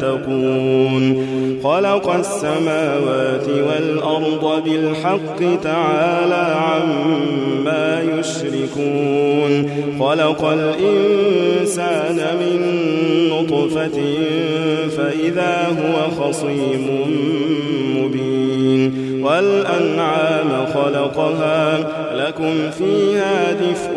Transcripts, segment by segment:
فاتقون خلق السماوات والأرض بالحق تعالى عما يشركون. خلق الإنسان من نطفة فإذا هو خصيم مبين. والأنعام خلقها لكم فيها دفء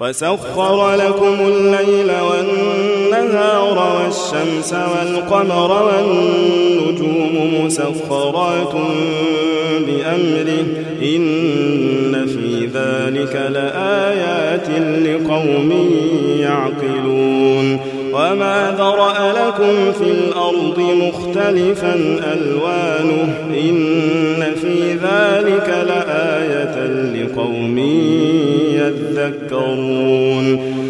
وسخر لكم الليل والنهار والشمس والقمر والنجوم مسخرات بأمره. إن في ذلك لآيات لقوم يعقلون. وما ذرأ لكم في الأرض مختلفا ألوانه إن في ذلك لآية لقوم يذكرون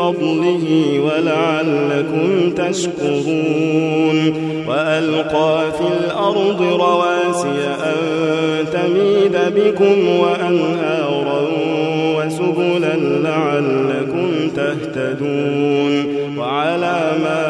فضله ولعلكم تشكرون وألقى في الأرض رواسي أن تميد بكم وأنهارا وسبلا لعلكم تهتدون وعلامات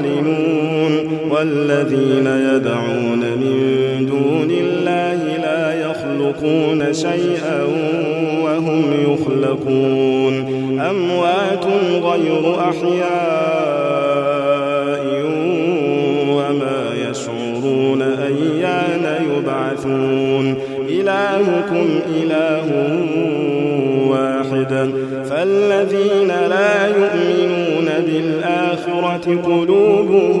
والذين يدعون من دون الله لا يخلقون شيئا وهم يخلقون. أموات غير أحياء وما يشعرون أيان يبعثون. إلهكم إله واحد. فالذين لا يؤمنون بالآخرة قلوبهم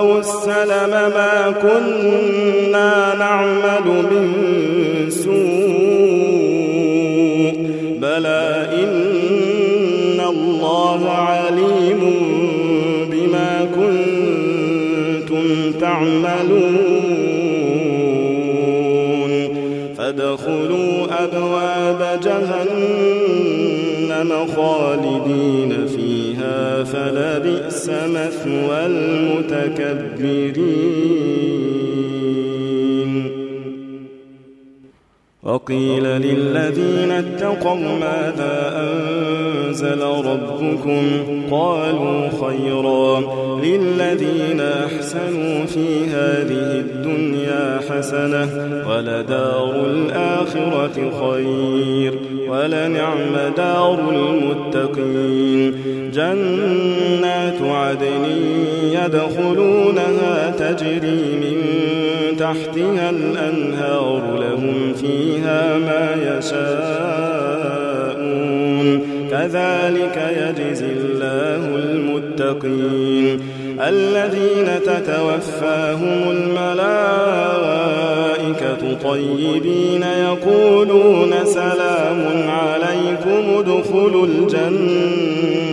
فألقوا السلم ما كنا نعمل من سوء. بلى إن الله عليم بما كنتم تعملون. فلبئس مثوى المتكبرين. وقيل للذين اتقوا ماذا أنزل ربكم؟ قالوا خيرا للذين أحسنوا في هذه الدنيا حسنة ولدار الآخرة خير ولنعم دار المتقين. عدن يدخلونها تجري من تحتها الأنهار لهم فيها ما يشاءون. كذلك يجزي الله المتقين. الذين تتوفاهم الملائكة طيبين يقولون سلام عليكم ادخلوا الجنة.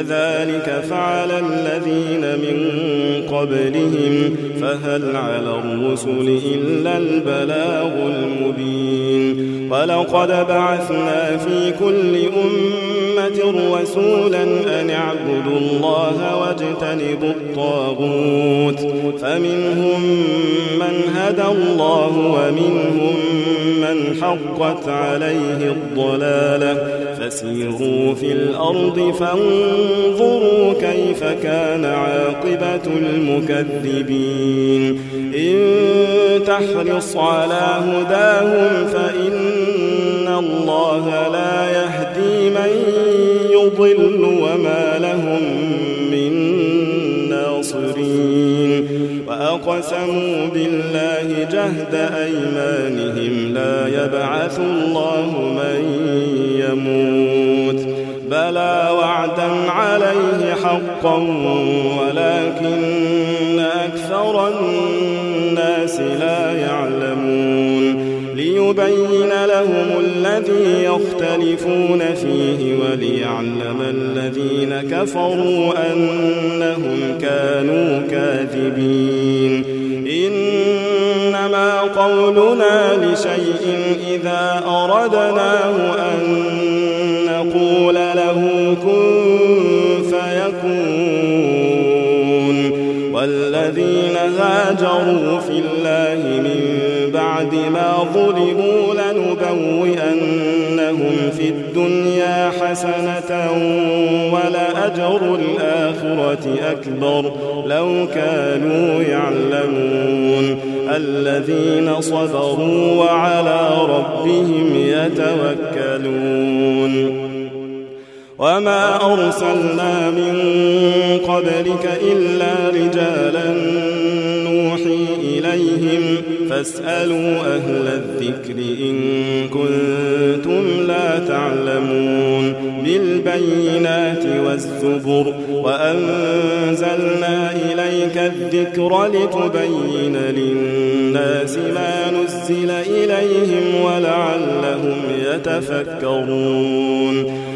كذلك فعل الذين من قبلهم فهل على الرسل إلا البلاغ المبين ولقد بعثنا في كل أمة رسولا أن اعبدوا الله واجتنبوا الطاغوت فمنهم من هدى الله ومنهم من حقت عليه الضلاله فسيروا في الأرض فانظروا كيف كان عاقبة المكذبين إن تحرص على هداهم فإن الله لا يهدي يضل وما لهم من ناصرين. وأقسموا بالله جهد أيمانهم لا يبعث الله من يموت. بلى وعدا عليه حقا ولكن أكثر الناس لا يعلمون. لتبين لهم الذي يختلفون فيه وليعلم الذين كفروا أنهم كانوا كاذبين. إنما قولنا لشيء إذا أردناه أن نقول له كن فيكون. والذين هاجروا في بعد ما ظلموا لنبوئنهم في الدنيا حسنة ولأجر الآخرة أكبر لو كانوا يعلمون الذين صبروا وعلى ربهم يتوكلون وما أرسلنا من قبلك إلا رجالا نوحي إليهم فاسألوا أهل الذكر إن كنتم لا تعلمون بالبينات والزبر وأنزلنا إليك الذكر لتبين للناس ما نزل إليهم ولعلهم يتفكرون.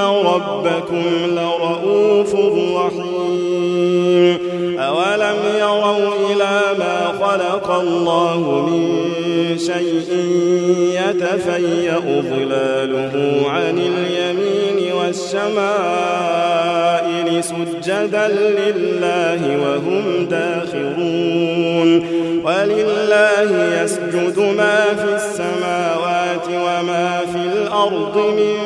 ربكم لرؤوف رحيم أولم يروا إلى ما خلق الله من شيء يتفيأ ظلاله عن اليمين والشمائل سجدا لله وهم داخرون ولله يسجد ما في السماوات وما في الأرض من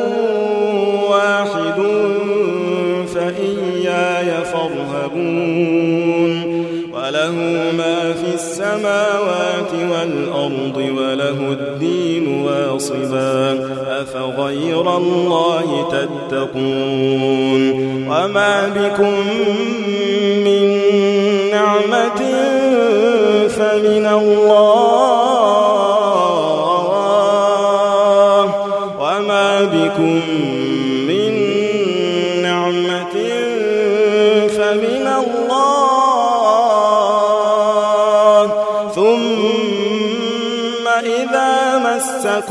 في السماوات والأرض وله الدين واصبا. أفغير الله تتقون؟ وما بكم من نعمة فمن الله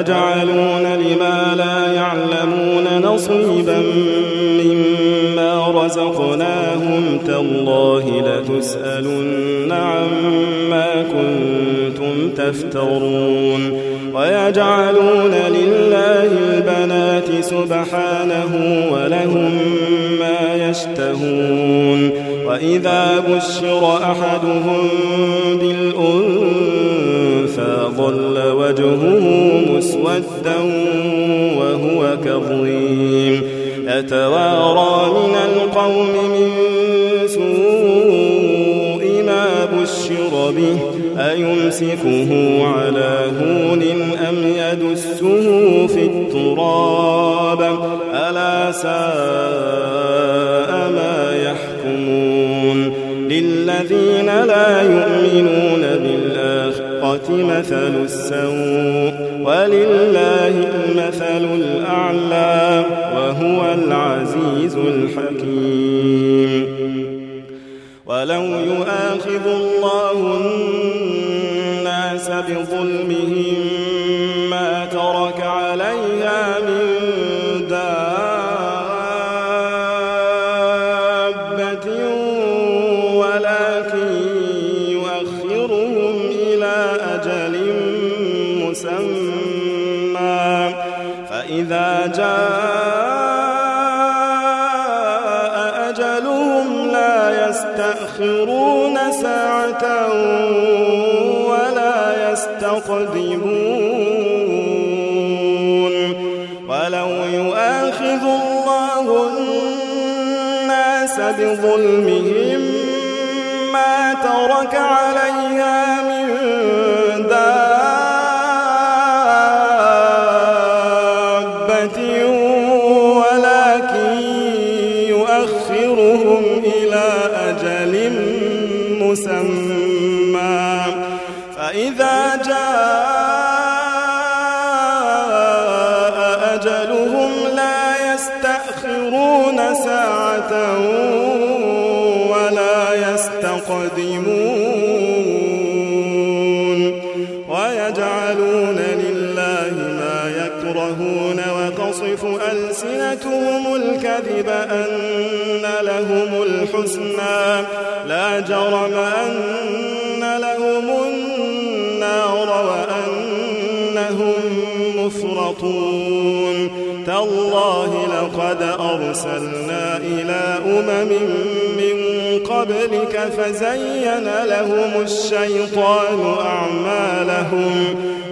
ويجعلون لما لا يعلمون نصيبا مما رزقناهم تالله لتسألن عما كنتم تفترون ويجعلون لله البنات سبحانه ولهم ما يشتهون وإذا بشر أحدهم ظل وجهه مسودا وهو كظيم. يتوارى من القوم من سوء ما بشر به؟ أيمسكه على هون أم يدسه في التراب؟ ألا ساء ما يحكمون. للذين لا يؤمنون مثل السوء ولله المثل الأعلى وهو العزيز الحكيم. ولو يؤاخذ الله الناس بظلمهم ما ترك عليها ما ترك عليها. ألسنتهم الكذب أن لهم الحسنى. لا جرم أن لهم النار وأنهم مفرطون. تالله لقد أرسلنا إلى أمم من قبلك فزين لهم الشيطان أعمالهم.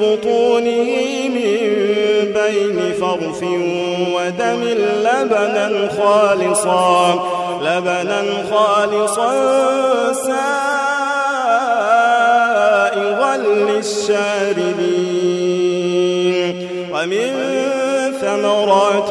بطونه من بين فرث ودم لبنا خالصا لبنا خالصا سائغا للشاربين. ومن ثمرات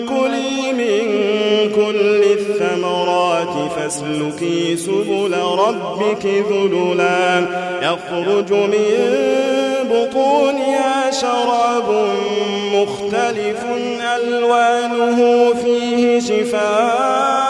ثم كلي من كل الثمرات فاسلكي سبل ربك ذللا. يخرج من بطونها شراب مختلف ألوانه فيه شفاء.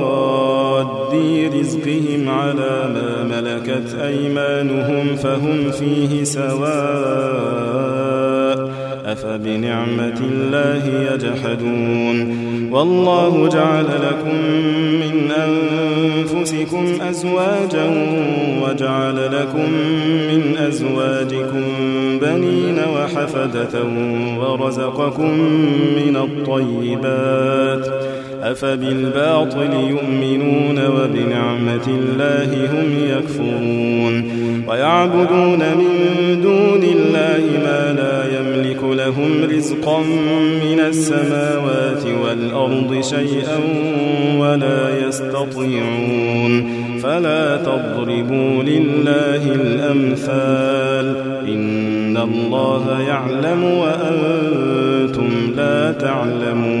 في رزقهم على ما ملكت أيمانهم فهم فيه سواء أفبنعمة الله يجحدون والله جعل لكم من أنفسكم أزواجا وجعل لكم من أزواجكم بنين وحفدة ورزقكم من الطيبات أفبالباطل يؤمنون وبنعمة الله هم يكفرون ويعبدون من دون الله ما لا يملك لهم رزقا من السماوات والأرض شيئا ولا يستطيعون فلا تضربوا لله الأمثال إن الله يعلم وأنتم لا تعلمون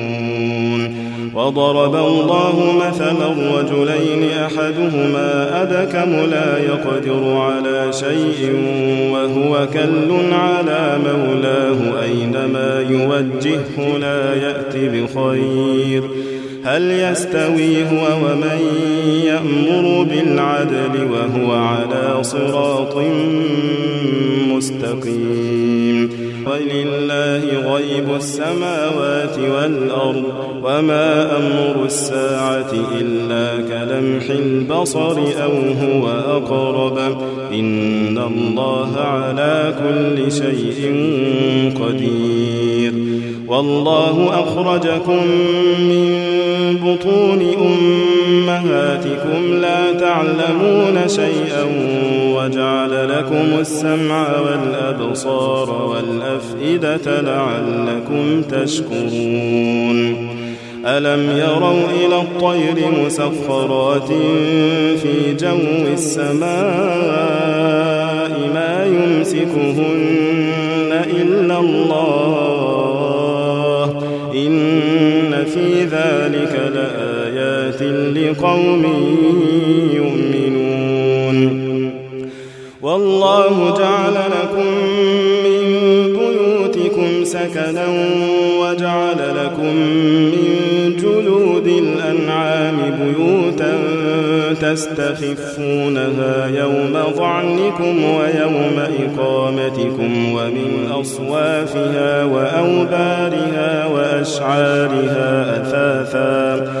وضرب الله مثلا رجلين أحدهما أدكم لا يقدر على شيء وهو كل على مولاه أينما يوجهه لا يات بخير. هل يستوي هو ومن يأمر بالعدل وهو على صراط مستقيم؟ ولله غيب السماوات والأرض وما أمر الساعة إلا كلمح البصر أو هو أقرب. إن الله على كل شيء قدير. والله أخرجكم من بطون أمهاتكم لا تعلمون شيئا وجعل لكم السمع والأبصار والأفئدة لعلكم تشكرون. ألم يروا إلى الطير مسخرات في جو السماء ما يمسكهن إلا الله؟ إن في ذلك لقوم يؤمنون والله جعل لكم من بيوتكم سكنا وجعل لكم من جلود الأنعام بيوتا تستخفونها يوم ظعنكم ويوم إقامتكم ومن أصوافها وأوبارها وأشعارها أثاثا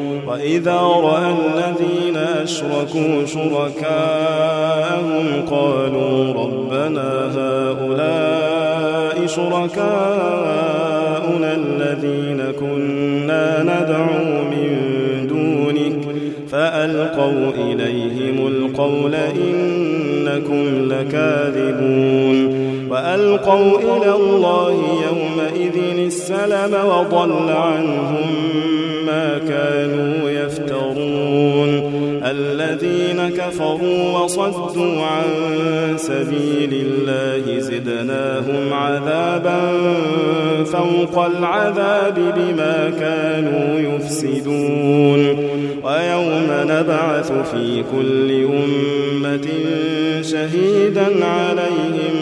وإذا رأى الذين أشركوا شركاءهم قالوا ربنا هؤلاء شركاؤنا الذين كنا ندعو من دونك فألقوا إليهم القول إنكم لكاذبون وألقوا إلى الله يومئذ السلم وضل عنهم كانوا يفترون. الذين كفروا وصدوا عن سبيل الله زدناهم عذابا فوق العذاب بما كانوا يفسدون. ويوم نبعث في كل أمة شهيدا عليهم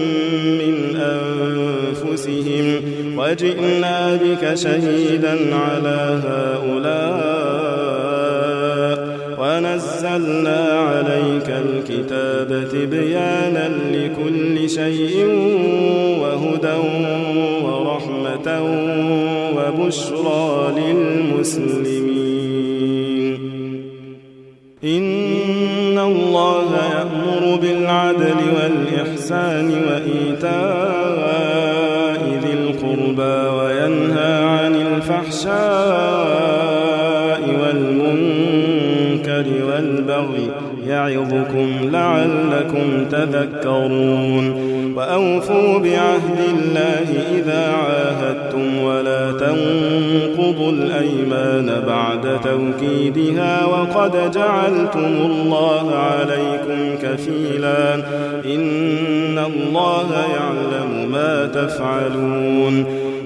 من أنفسهم وجئنا بك شهيدا على هؤلاء ونزلنا عليك الكتاب تبيانا لكل شيء وهدى ورحمة وبشرى للمسلمين. القربى وينهى عن الفحشاء والمنكر والبغي يعظكم لعلكم تذكرون وأوفوا بعهد الله إذا عاهدتم ولا تنقضوا الأيمان بعد توكيدها وقد جعلتم الله عليكم كفيلا إن الله يعلم ما تفعلون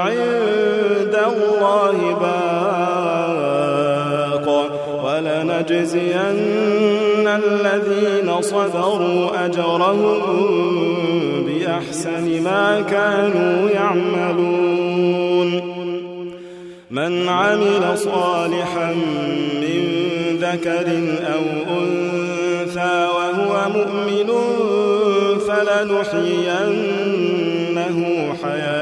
عند الله باق. ولنجزين الذين صبروا أجرهم بأحسن ما كانوا يعملون. من عمل صالحا من ذكر أو أنثى وهو مؤمن فلنحيينه حياة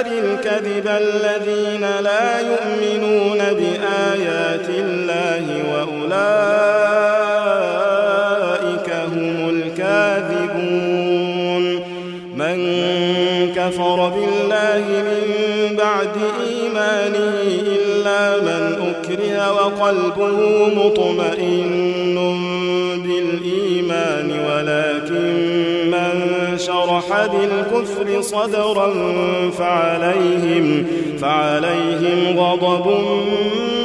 يفتري الكذب الذين لا يؤمنون بآيات الله وأولئك هم الكاذبون. من كفر بالله من بعد إيمانه إلا من أكره وقلبه مطمئن بالإيمان من شرح بالكفر صدرا فعليهم فعليهم غضب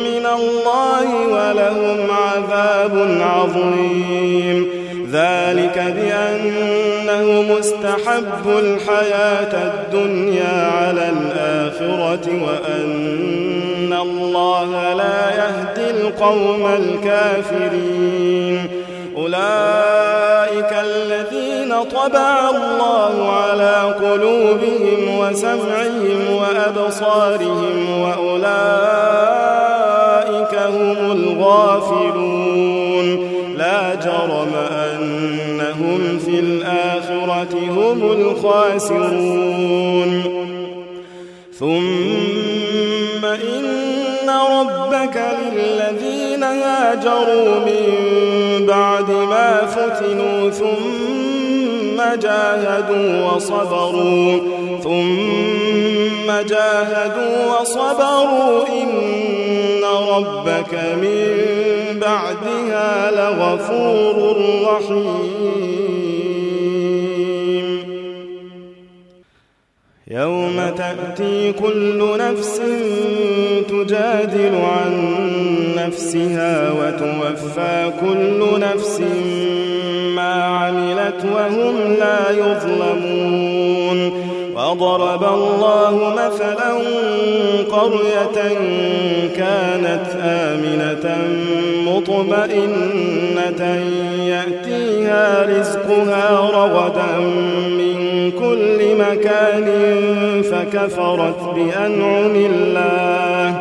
من الله ولهم عذاب عظيم. ذلك بأنه مستحب الحياة الدنيا على الآخرة وأن الله لا يهدي القوم الكافرين. أولئك الذين طبع الله على قلوبهم وسمعهم وأبصارهم وأولئك هم الغافلون. لا جرم أنهم في الآخرة هم الخاسرون. ثم إن ربك للذين هاجروا من بعد ما فتنوا ثم جاهدوا وصبروا ثم جاهدوا وصبروا إن ربك من بعدها لغفور رحيم. يوم تأتي كل نفس تجادل عن نفسها وتوفى كل نفس ما عملت وهم لا يظلمون وضرب الله مثلا قرية كانت آمنة مطمئنة يأتيها رزقها رغدا من كل مكان فكفرت بأنعم الله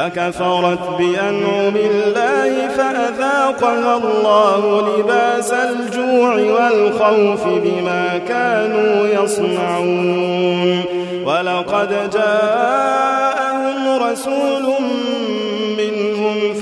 فكفرت بأنعم الله فأذاقها الله لباس الجوع والخوف بما كانوا يصنعون. ولقد جاءهم رسول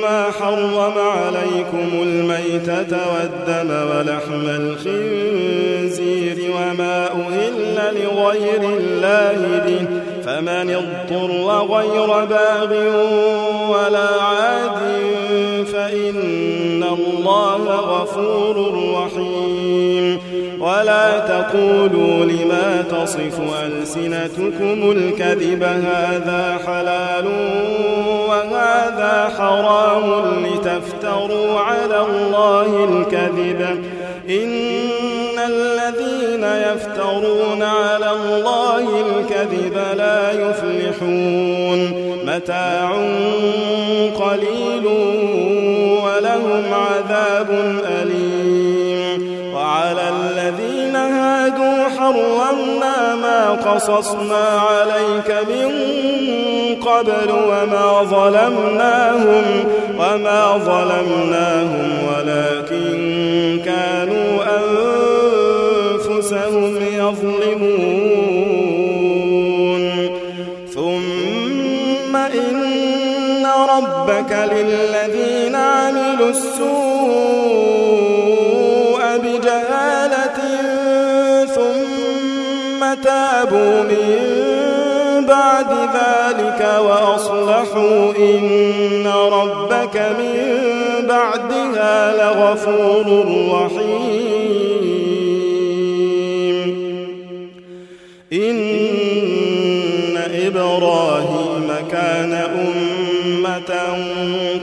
إنما حرم عليكم الميتة والدم ولحم الخنزير وما أهل لغير الله به فمن اضطر غير باغ ولا عاد فإن الله غفور رحيم. ولا تقولوا لما تصف ألسنتكم الكذب هذا حلال وهذا حرام لتفتروا على الله الكذب. إن الذين يفترون على الله الكذب لا يفلحون. متاع قليل ولهم عذاب أليم. وعلى الذين هادوا حرمنا ما قصصنا عليك من قبل وما ظلمناهم وما ظلمناهم ولكن كانوا أنفسهم يظلمون. ثم إن ربك للذين عملوا السوء بجهالة ثم تابوا من بعد ذلك وأصلحوا إن ربك من بعدها لغفور رحيم. إن إبراهيم كان أمة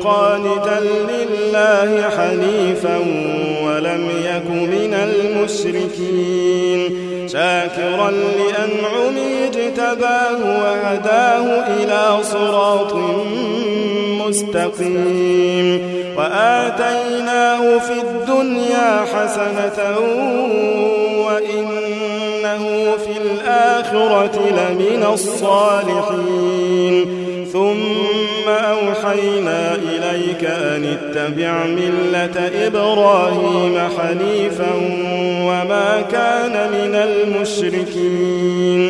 قانتا لله حنيفا ولم يك من المشركين. شاكرا لأنعمه اجتباه وهداه إلى صراط مستقيم وآتيناه في الدنيا حسنة وإنه في الآخرة لمن الصالحين أوحينا إليك أن اتبع ملة إبراهيم حنيفا وما كان من المشركين.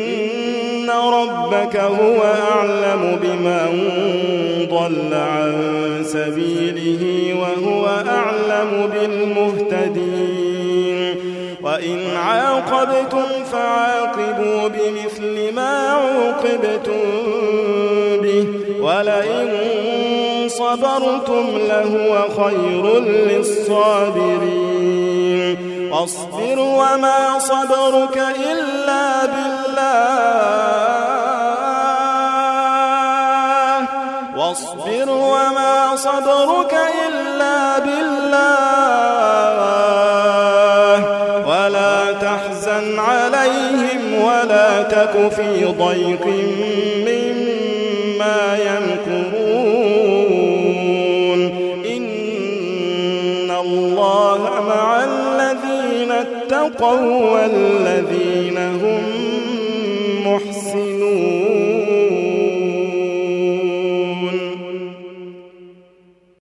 ربك هو أعلم بمن ضل عن سبيله وهو أعلم بالمهتدين وإن عاقبتم فعاقبوا بمثل ما عوقبتم به ولئن صبرتم لهو خير للصابرين واصبر وما صبرك إلا بالله تك في ضيق مما يمكرون. إن الله مع الذين اتقوا والذين